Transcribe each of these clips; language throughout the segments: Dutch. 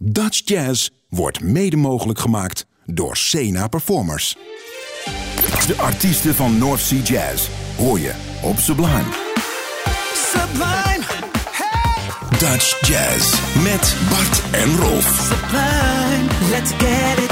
Dutch Jazz wordt mede mogelijk gemaakt door Sena Performers. De artiesten van North Sea Jazz hoor je op Sublime. Sublime, hey, Dutch Jazz met Bart en Rolf. sublime, let's get it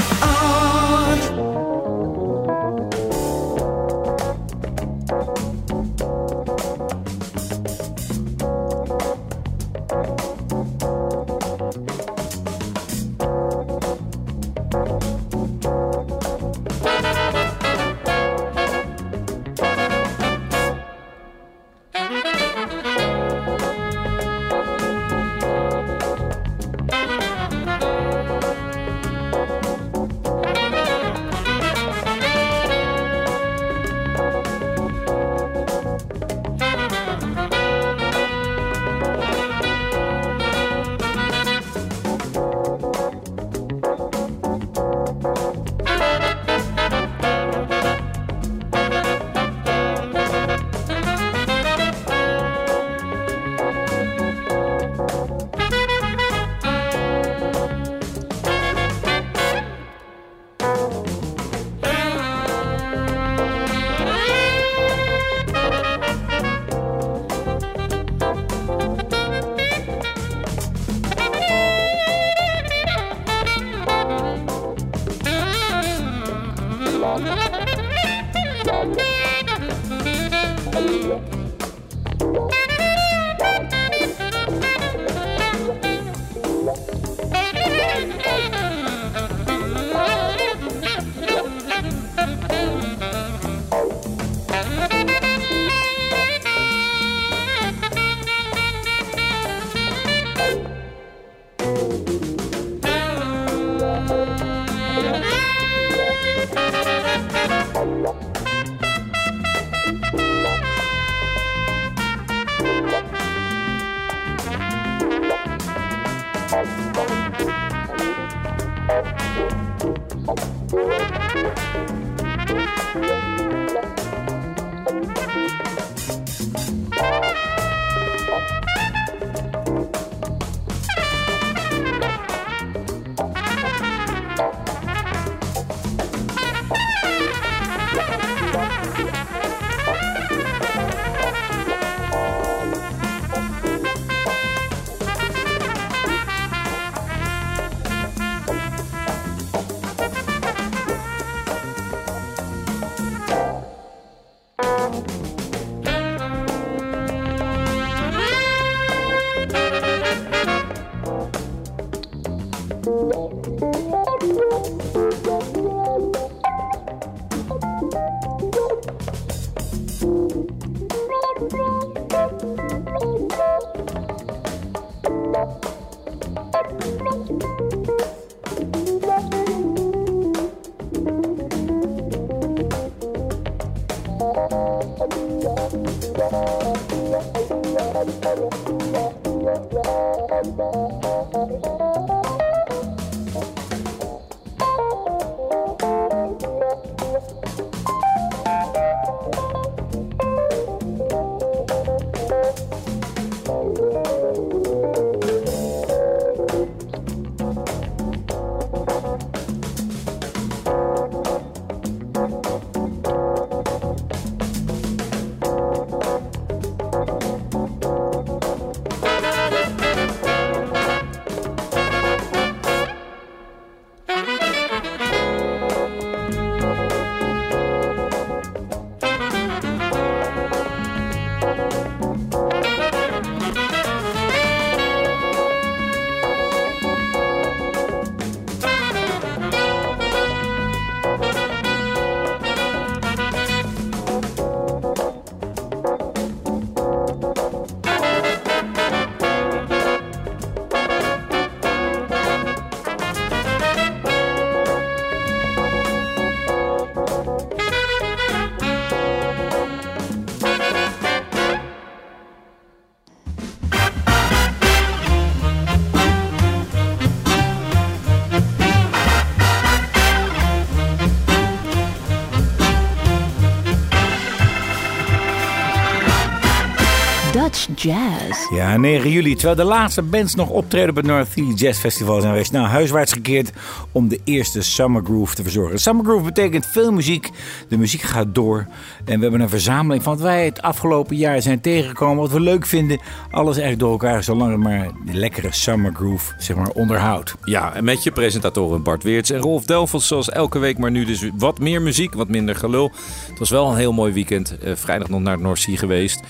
Jazz. Ja, 9 juli. Terwijl de laatste bands nog optreden op het North Sea Jazz Festival zijn geweest. Nou, huiswaarts gekeerd om de eerste Summer Groove te verzorgen. Summer Groove betekent veel muziek. De muziek gaat door. En we hebben een verzameling van wat wij het afgelopen jaar zijn tegengekomen. Wat we leuk vinden. Alles eigenlijk door elkaar, zolang het maar de lekkere Summer Groove zeg maar, onderhoudt. Ja, en met je presentatoren Bart Weerts en Rolf Delfels zoals elke week. Maar nu dus wat meer muziek, wat minder gelul. Het was wel een heel mooi weekend. Uh, vrijdag nog naar het North Sea geweest.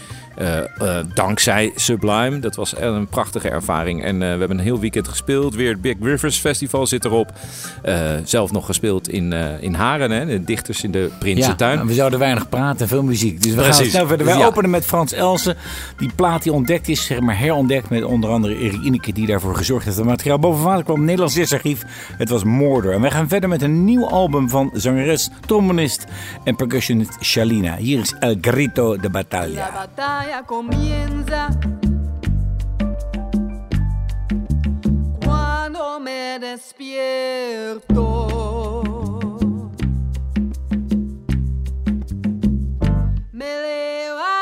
Uh, uh, dankzij Sublime. Dat was een prachtige ervaring. En uh, we hebben een heel weekend gespeeld. Weer het Big Rivers Festival zit erop. zelf nog gespeeld in, in Haren, hè, de dichters in de Prinsentuin. Ja, we zouden weinig praten, veel muziek. Dus we Precies. gaan snel verder. Wij ja. openen met Frans Elsen. Die plaat die ontdekt is, zeg maar herontdekt met onder andere Erik Ineke die daarvoor gezorgd heeft. Het materiaal boven water kwam Nederlands Jazzarchief. Het was Moorder. En wij gaan verder met een nieuw album van zangeres, trombonist en percussionist Shalina. Hier is El Grito de Comienza cuando me despierto. Me levanto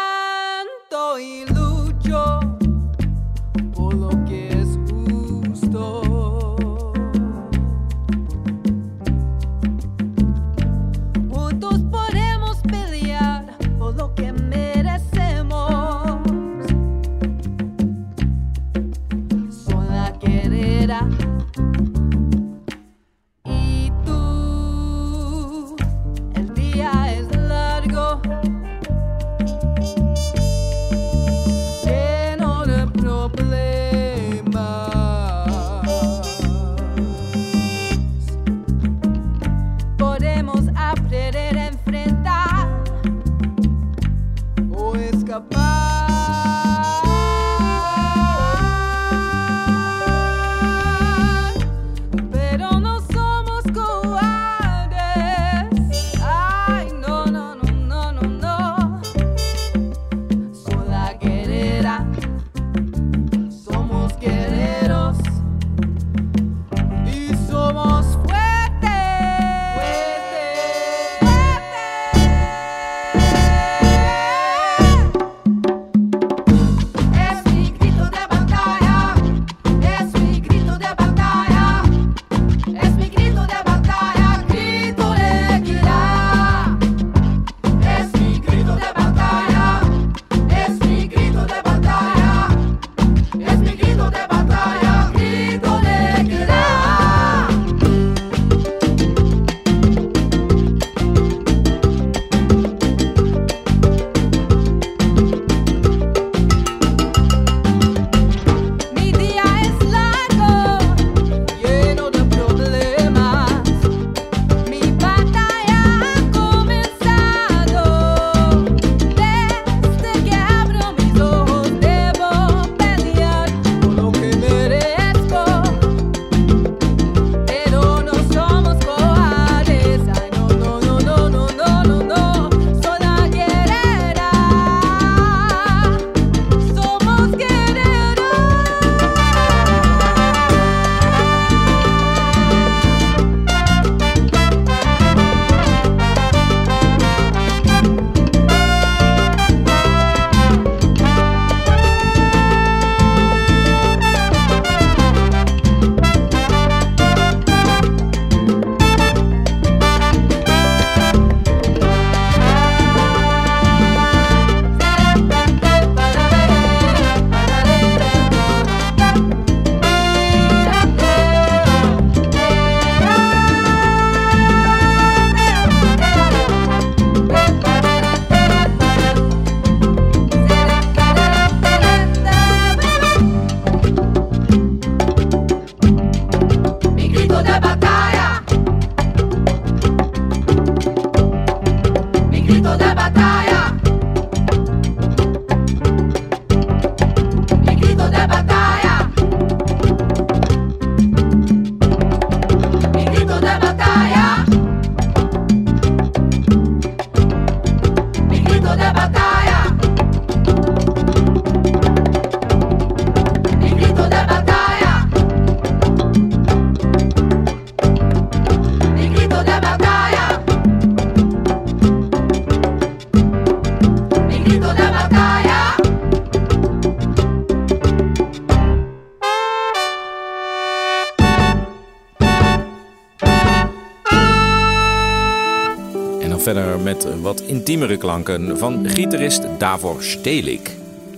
intiemere klanken van gitarist Davor Stelik.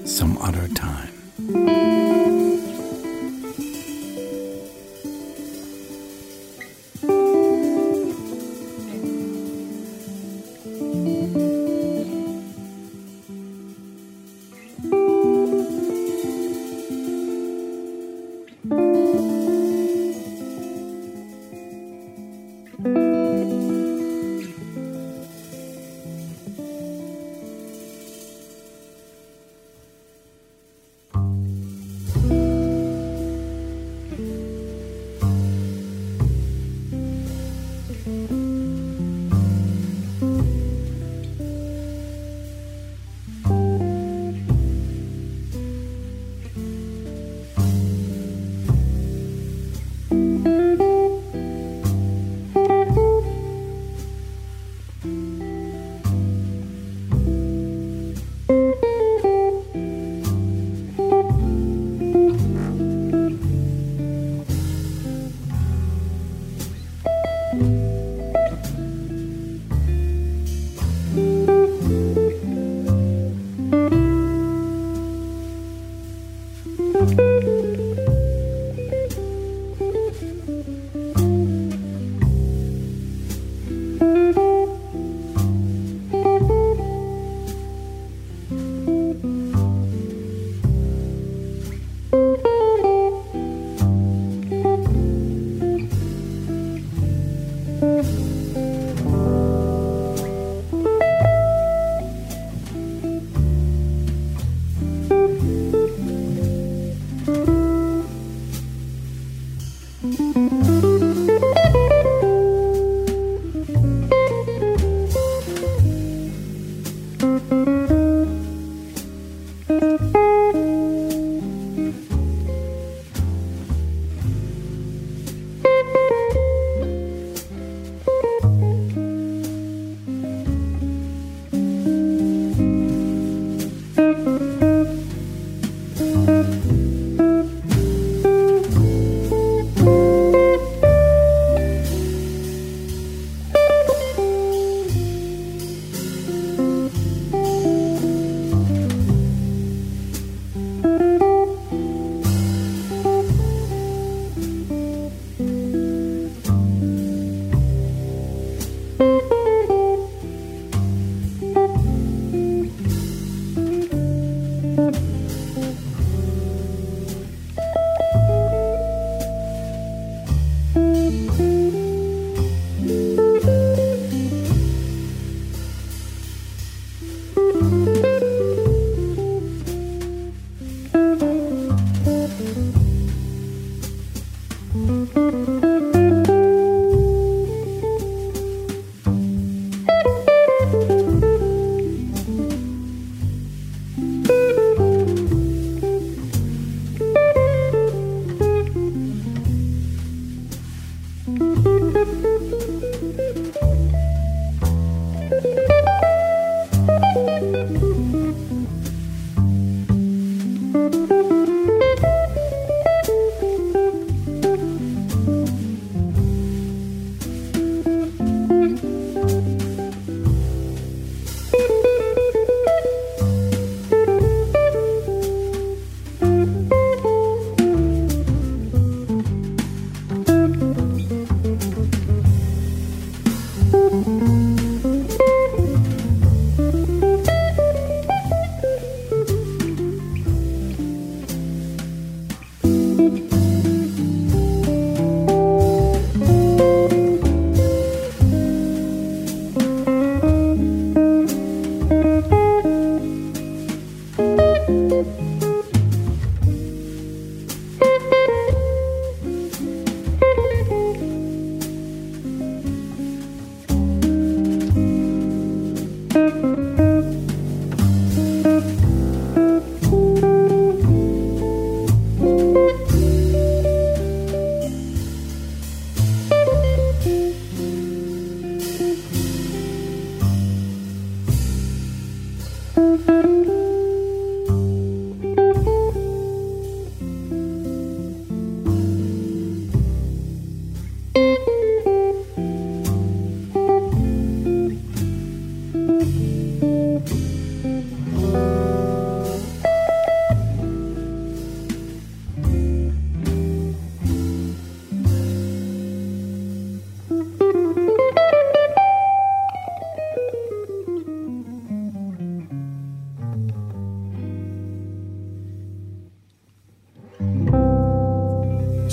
Some other time.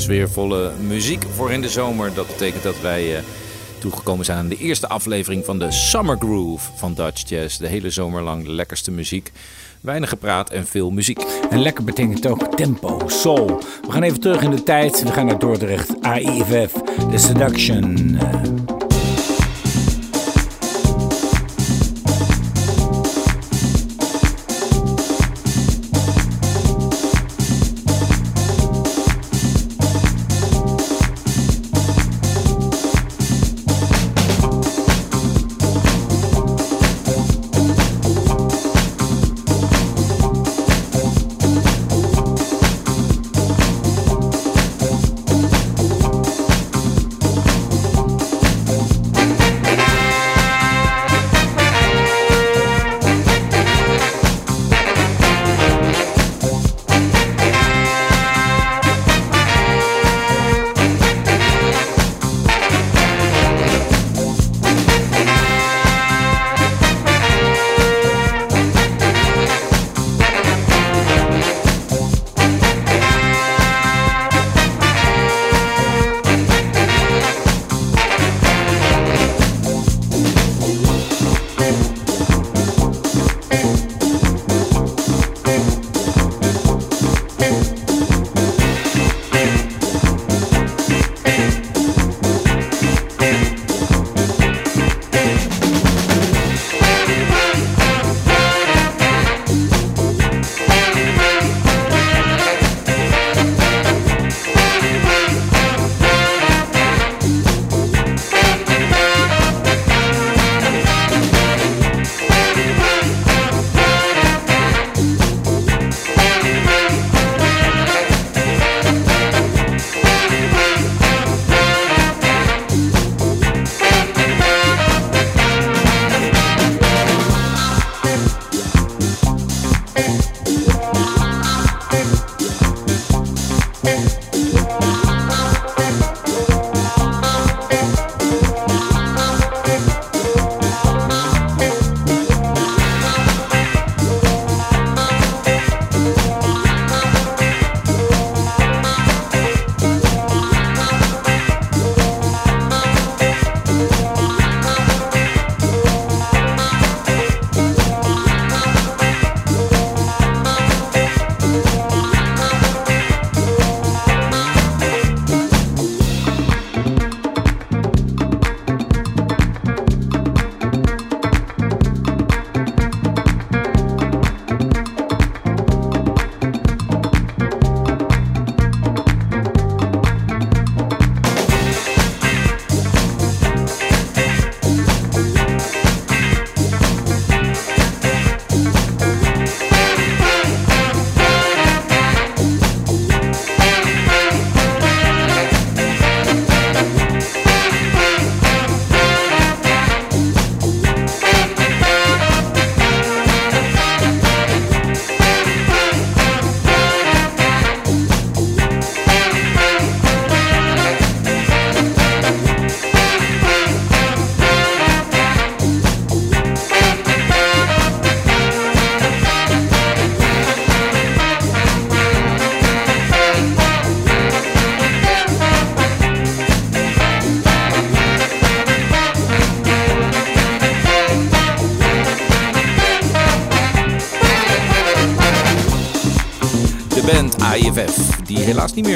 Sfeervolle muziek voor in de zomer. Dat betekent dat wij eh, toegekomen zijn aan de eerste aflevering van de Summer Groove van Dutch Jazz. De hele zomer lang de lekkerste muziek. Weinig gepraat en veel muziek. En lekker betekent ook tempo, soul. We gaan even terug in de tijd. We gaan naar Dordrecht, AIFF, The Seduction.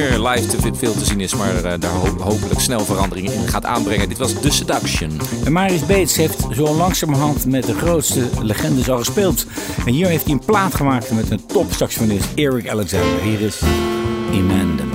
Live te veel te zien is, maar eh, daar ho- hopelijk snel veranderingen in gaat aanbrengen. Dit was The Seduction. En Marius Beets heeft zo langzamerhand met de grootste legendes al gespeeld. En hier heeft hij een plaat gemaakt met een top saxofonist Eric Alexander. Hier is Emmanuel.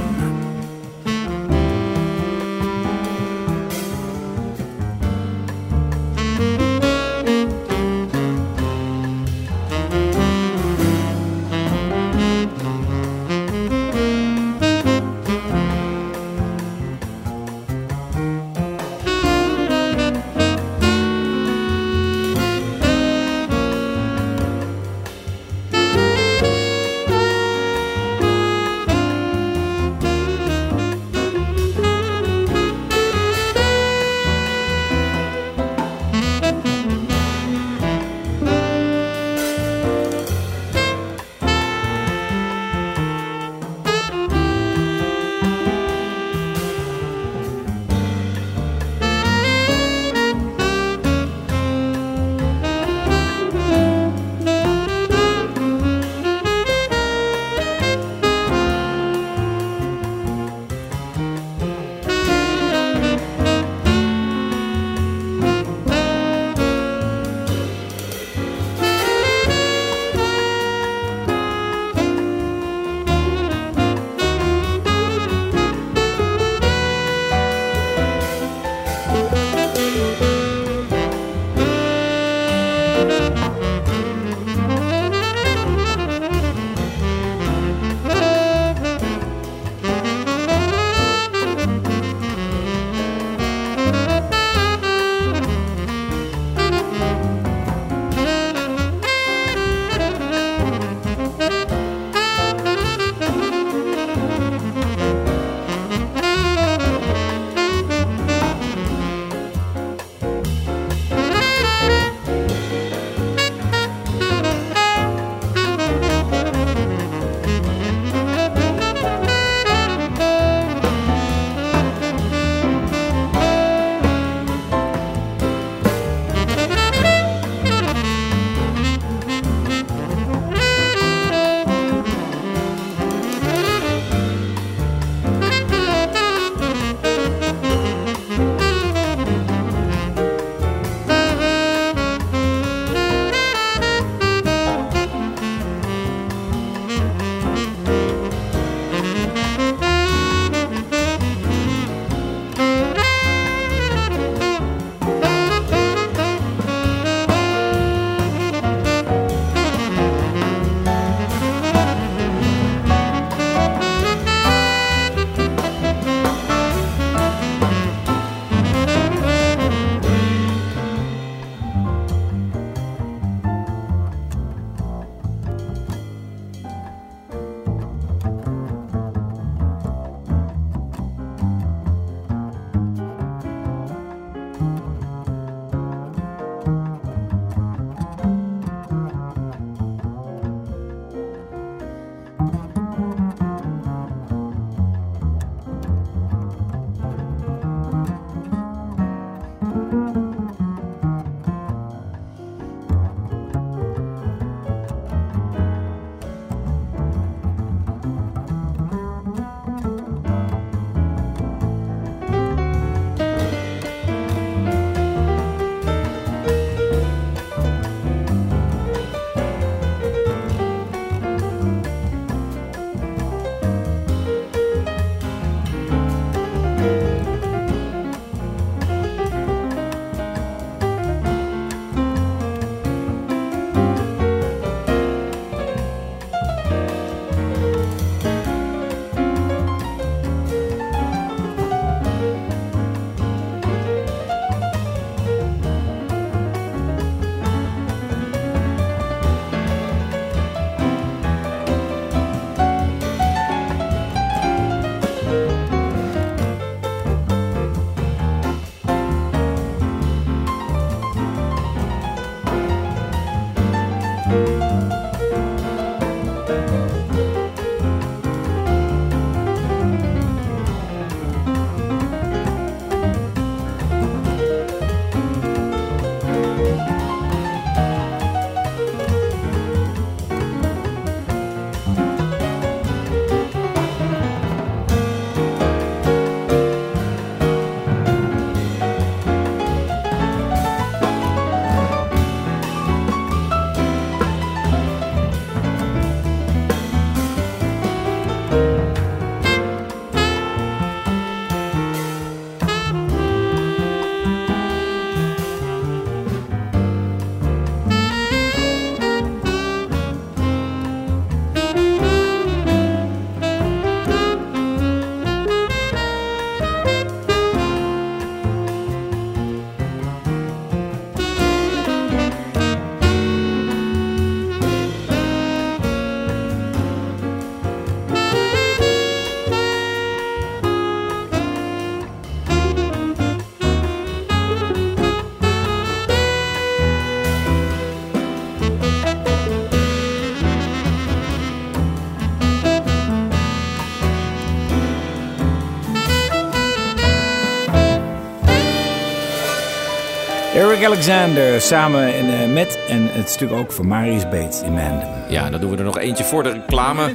Alexander samen en, eh, met, en het stuk ook van Marius Bates in Mandem. Ja, dan doen we er nog eentje voor de reclame.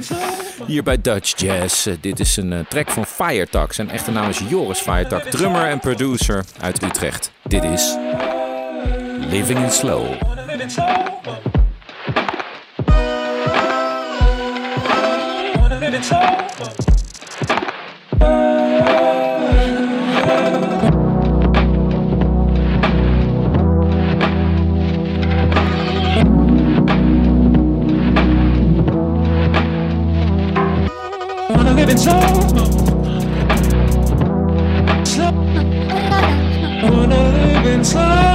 Hier bij Dutch Jazz. Eh, dit is een eh, track van Firetak. Zijn echte naam is Joris Firetak, drummer en producer uit Utrecht. Dit is Living in Slow. In slow. Slow. Wanna live in slow.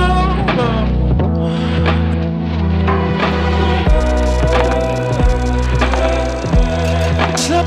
Wanna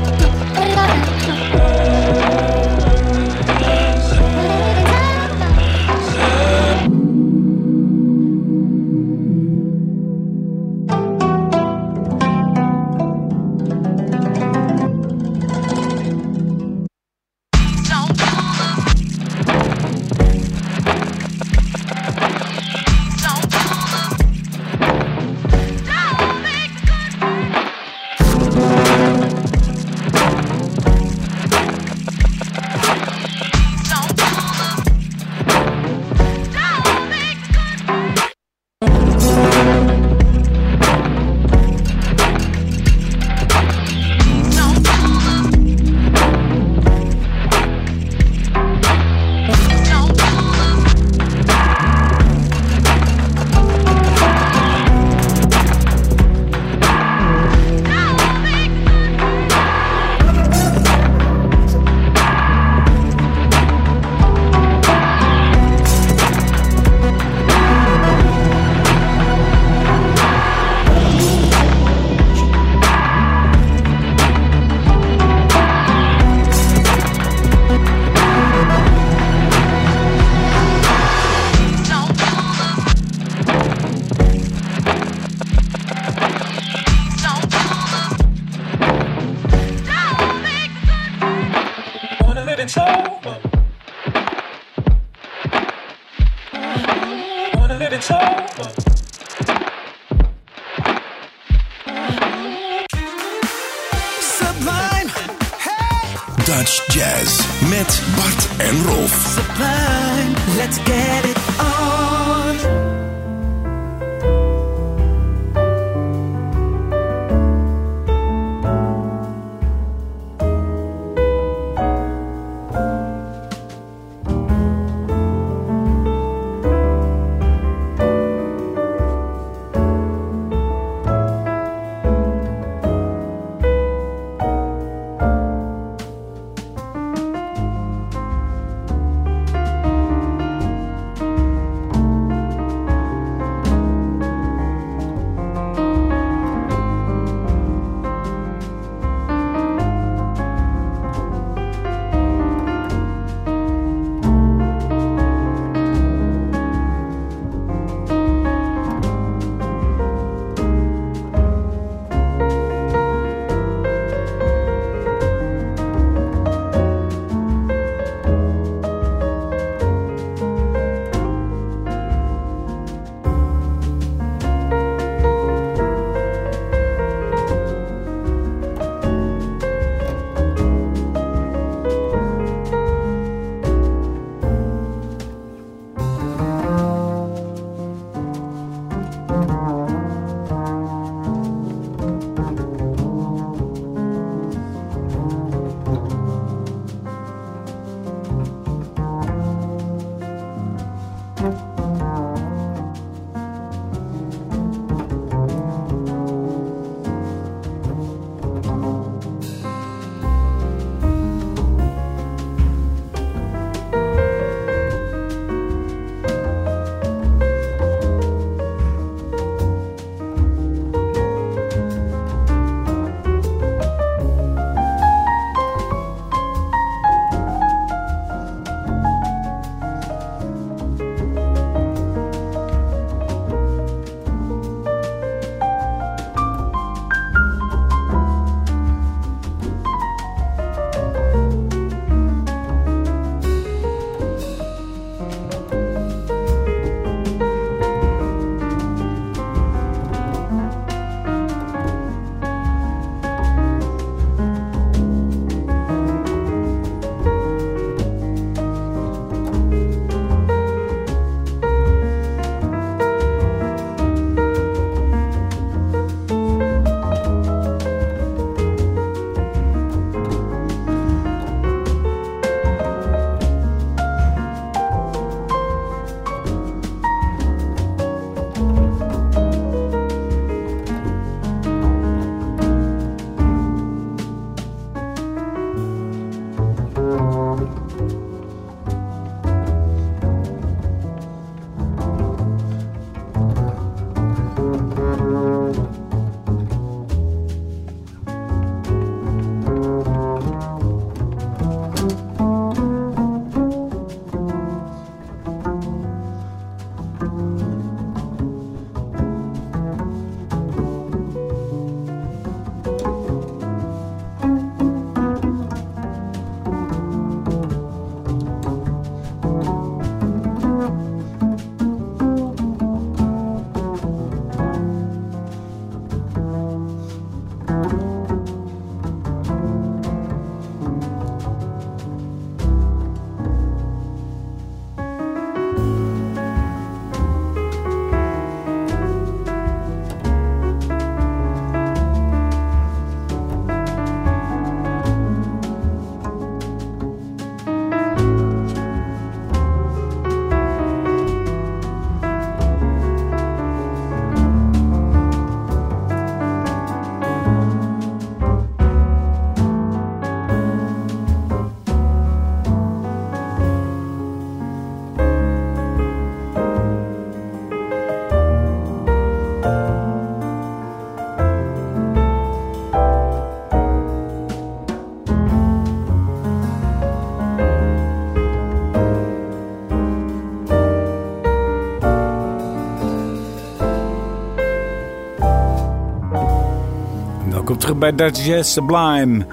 terug bij Dutch Jazz Sublime.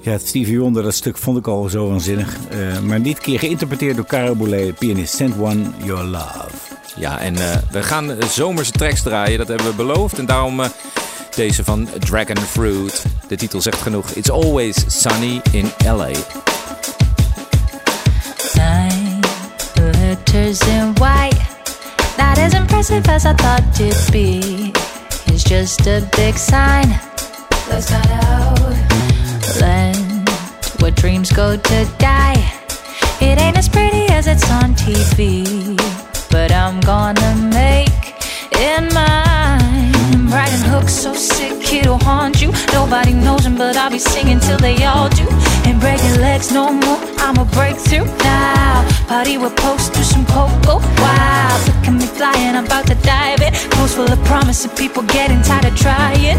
Ja, Stevie Wonder, dat stuk vond ik al zo waanzinnig. Eh, maar dit keer geïnterpreteerd door Caro Boulet, pianist Send One Your Love. Ja, en eh, we gaan eh, zomerse tracks draaien, dat hebben we beloofd. En daarom deze van Dragon Fruit. De titel zegt genoeg. It's always sunny in LA. Nine letters in white. Not as impressive as I thought it'd be. It's just a big sign. Let's got out. Land where dreams go to die. It ain't as pretty as it's on TV. But I'm gonna make it mine. Writing hooks so sick it'll haunt you. Nobody knows them, but I'll be singing till they all do. Ain't breaking legs no more. I'm a breakthrough now. Party with post to some cocoa. Wow, look at me flying, I'm about to dive in. Post full of promise and people getting tired of trying.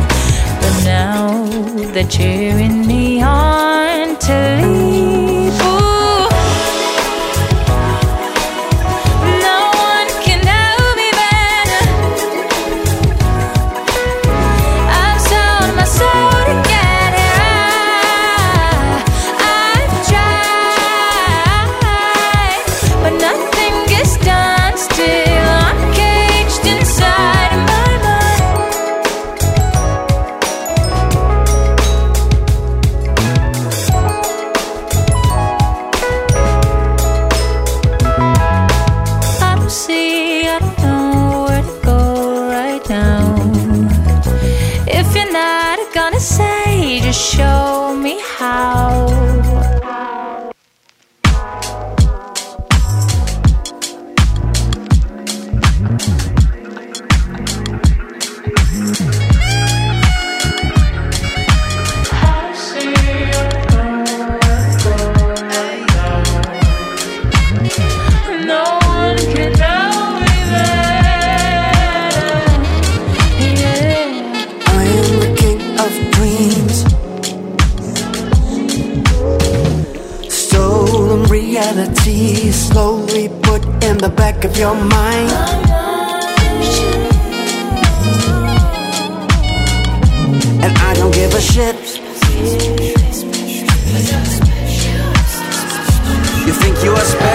But now they're cheering me on to leave.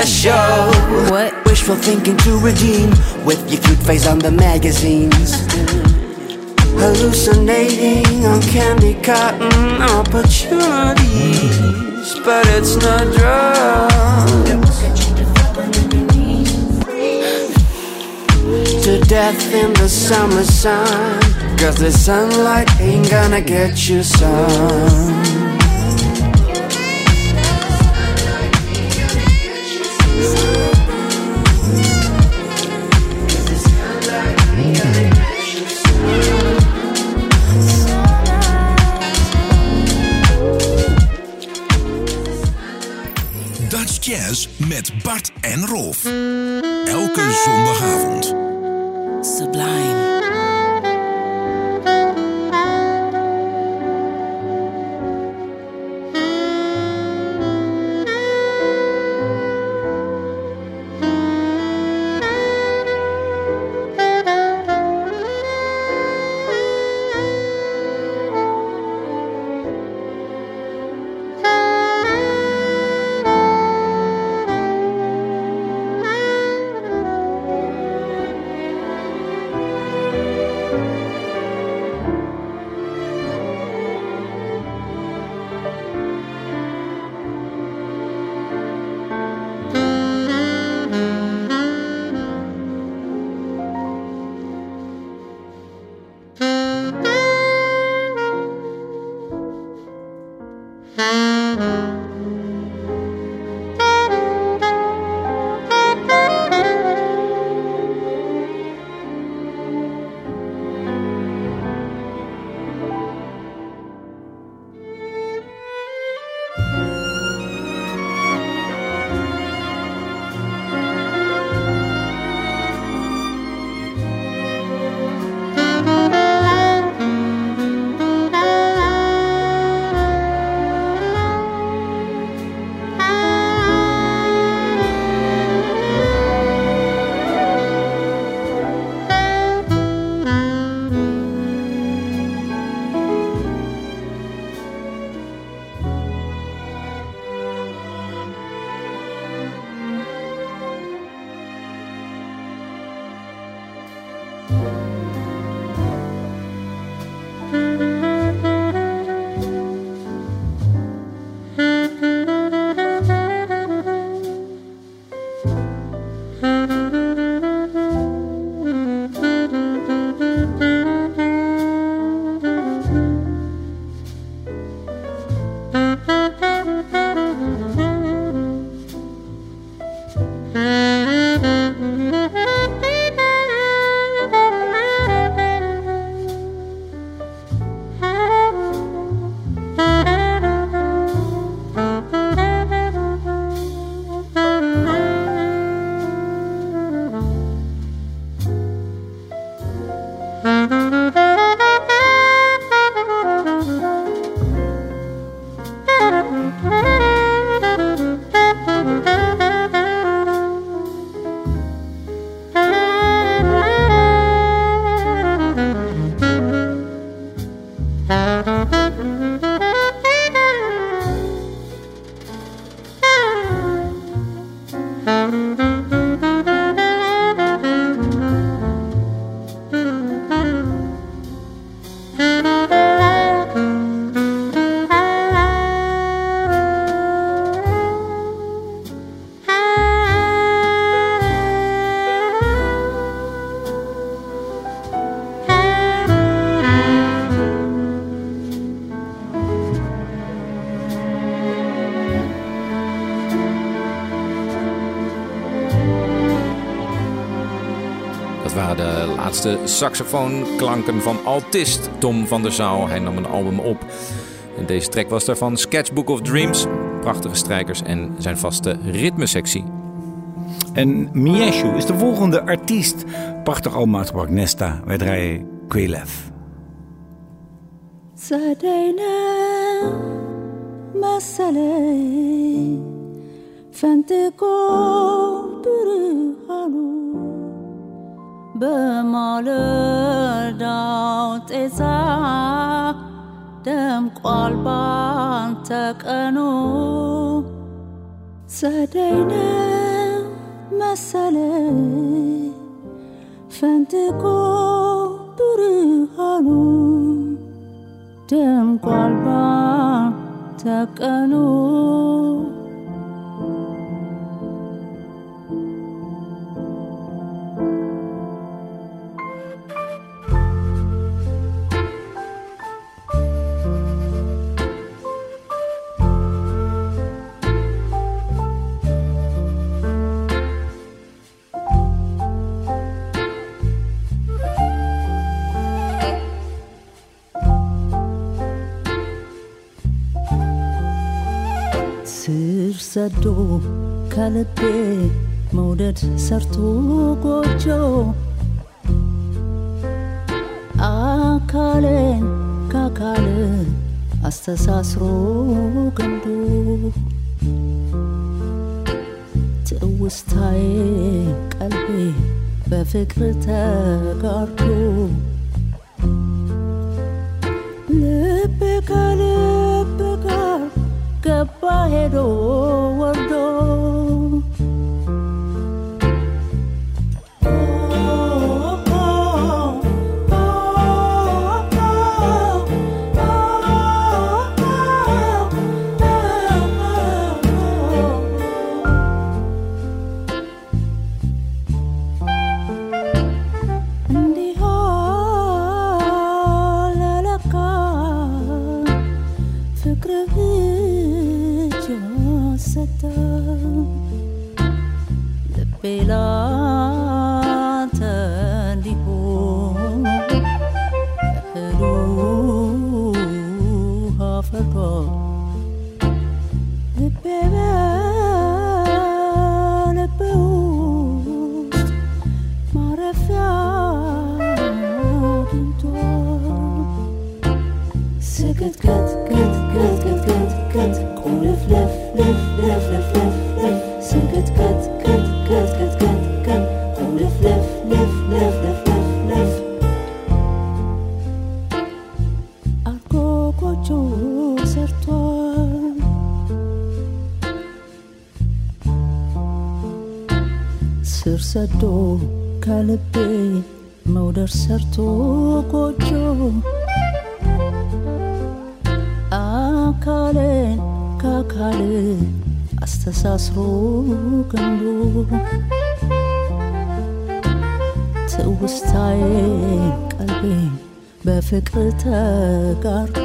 Special? What? Wishful thinking to redeem with your cute face on the magazines. Hallucinating on candy cotton opportunities, but it's not drugs. To death in the summer sun, cause the sunlight ain't gonna get you some. Met Bart en Rolf. Elke zondagavond. laatste saxofoonklanken van altist Tom van der Zaal. Hij nam een album op. En deze track was daarvan Sketchbook of Dreams. Prachtige strijkers en zijn vaste ritmesectie. En Mieshu is de volgende artiest. Prachtig album uitgebracht, Nesta. Wij draaien Kwelev. በማለዳው ጤዛ ደምቋል ባንተ ቀኑ። ጸደይነ መሰለኝ ፈንጥቆ ብርሃኑ። ደምቋል ባንተ ቀኑ ሰዶ ከልቤ መውደድ ሰርቶ ጎጆ። አካሌን ከአካል አስተሳስሮ ገንዶ ትውስታዬ ቀልቤ በፍቅር ተጋርዶ ልቤ ከልብ ጋር a barreira. 为了。ፍቅር ተጋርቶ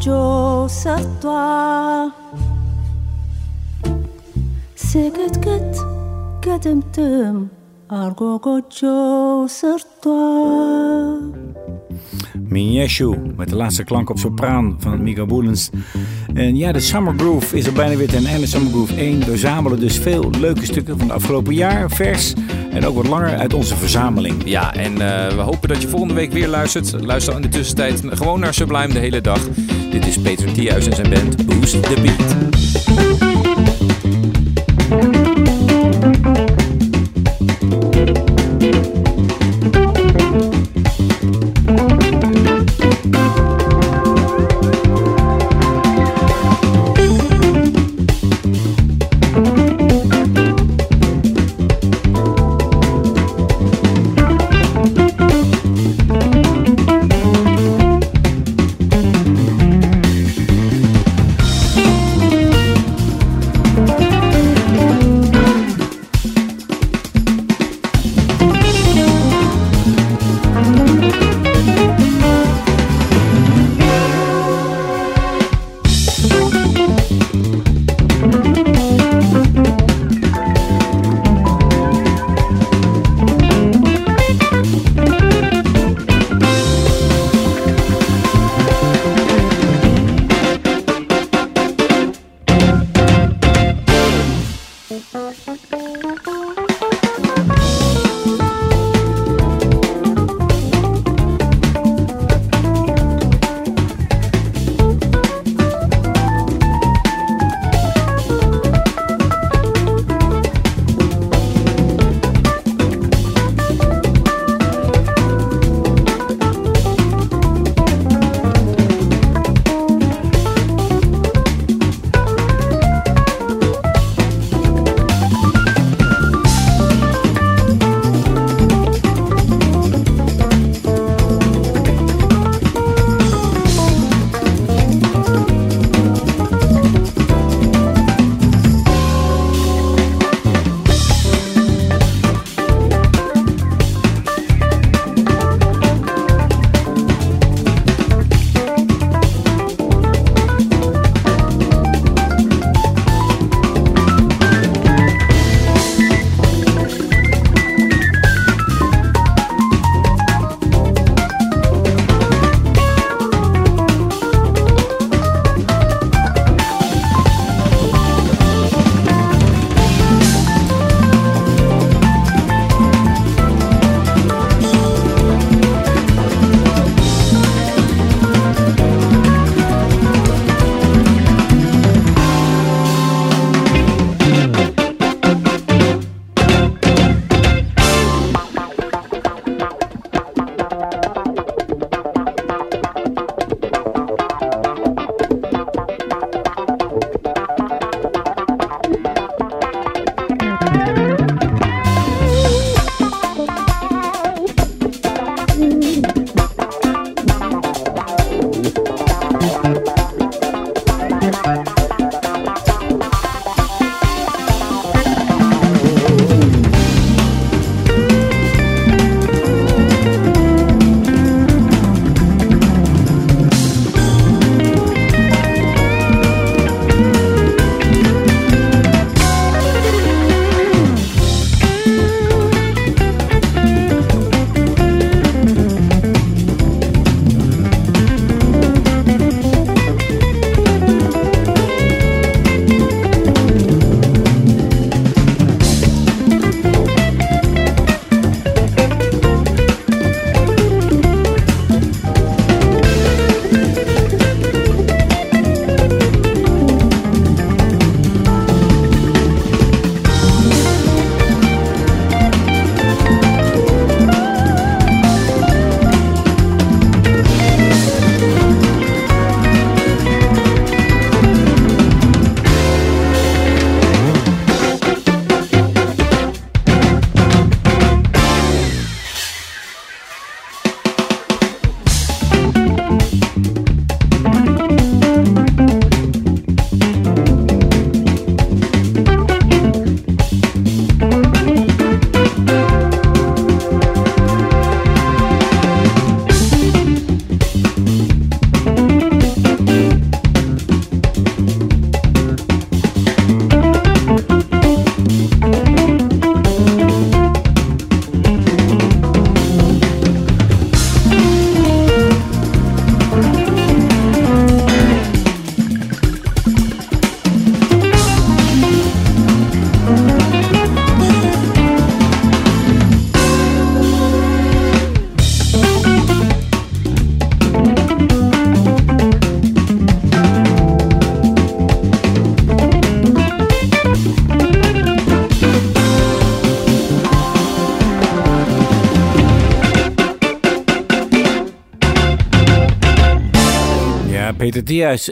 Joseph toi Széketket kedemtöm Argogot Joseph toi Mineshu met de laatste klank op sopraan van Mika Boelens. En ja, de Summer Groove is er bijna weer ten einde. Summer Groove 1 verzamelen dus veel leuke stukken van het afgelopen jaar, vers en ook wat langer uit onze verzameling. Ja, en eh, we hopen dat je volgende week weer luistert. Luister in de tussentijd gewoon naar Sublime de hele dag. Dit is Peter Thiehuis en zijn band Boost the Beat.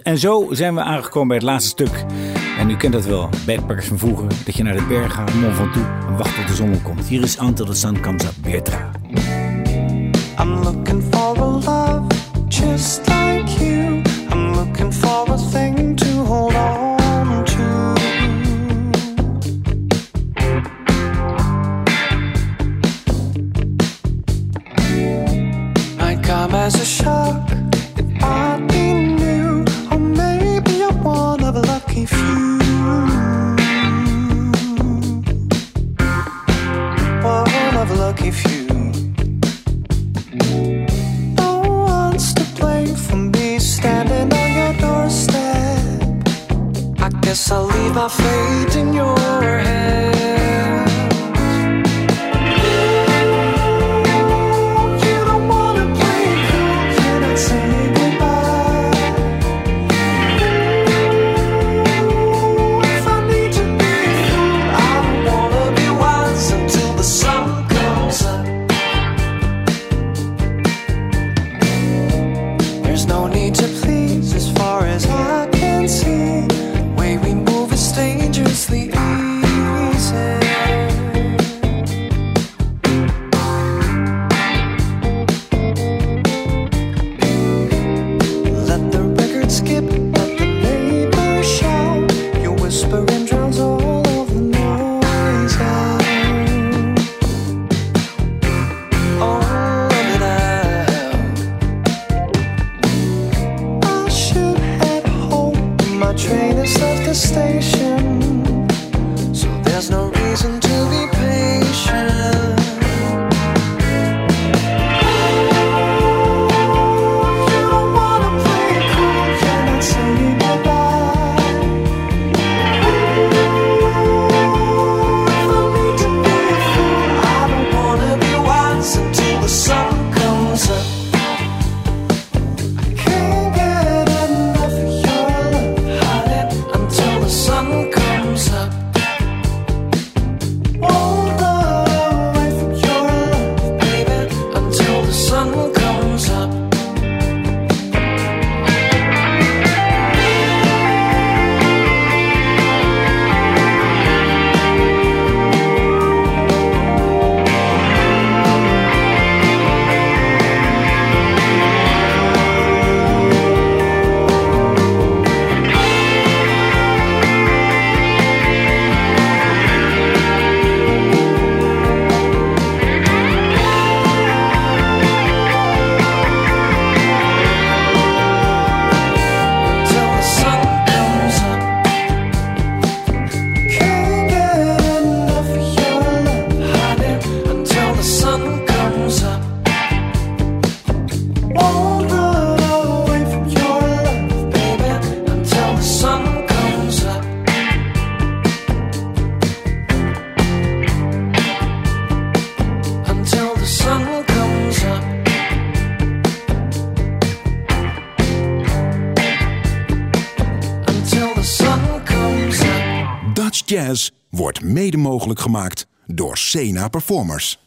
En zo zijn we aangekomen bij het laatste stuk. En u kent dat wel, backpackers van vroeger. Dat je naar de berg gaat, Mont Ventoux en wacht tot de zon komt. Hier is Antel de comes up, Bertra. mogelijk gemaakt door Sena Performers.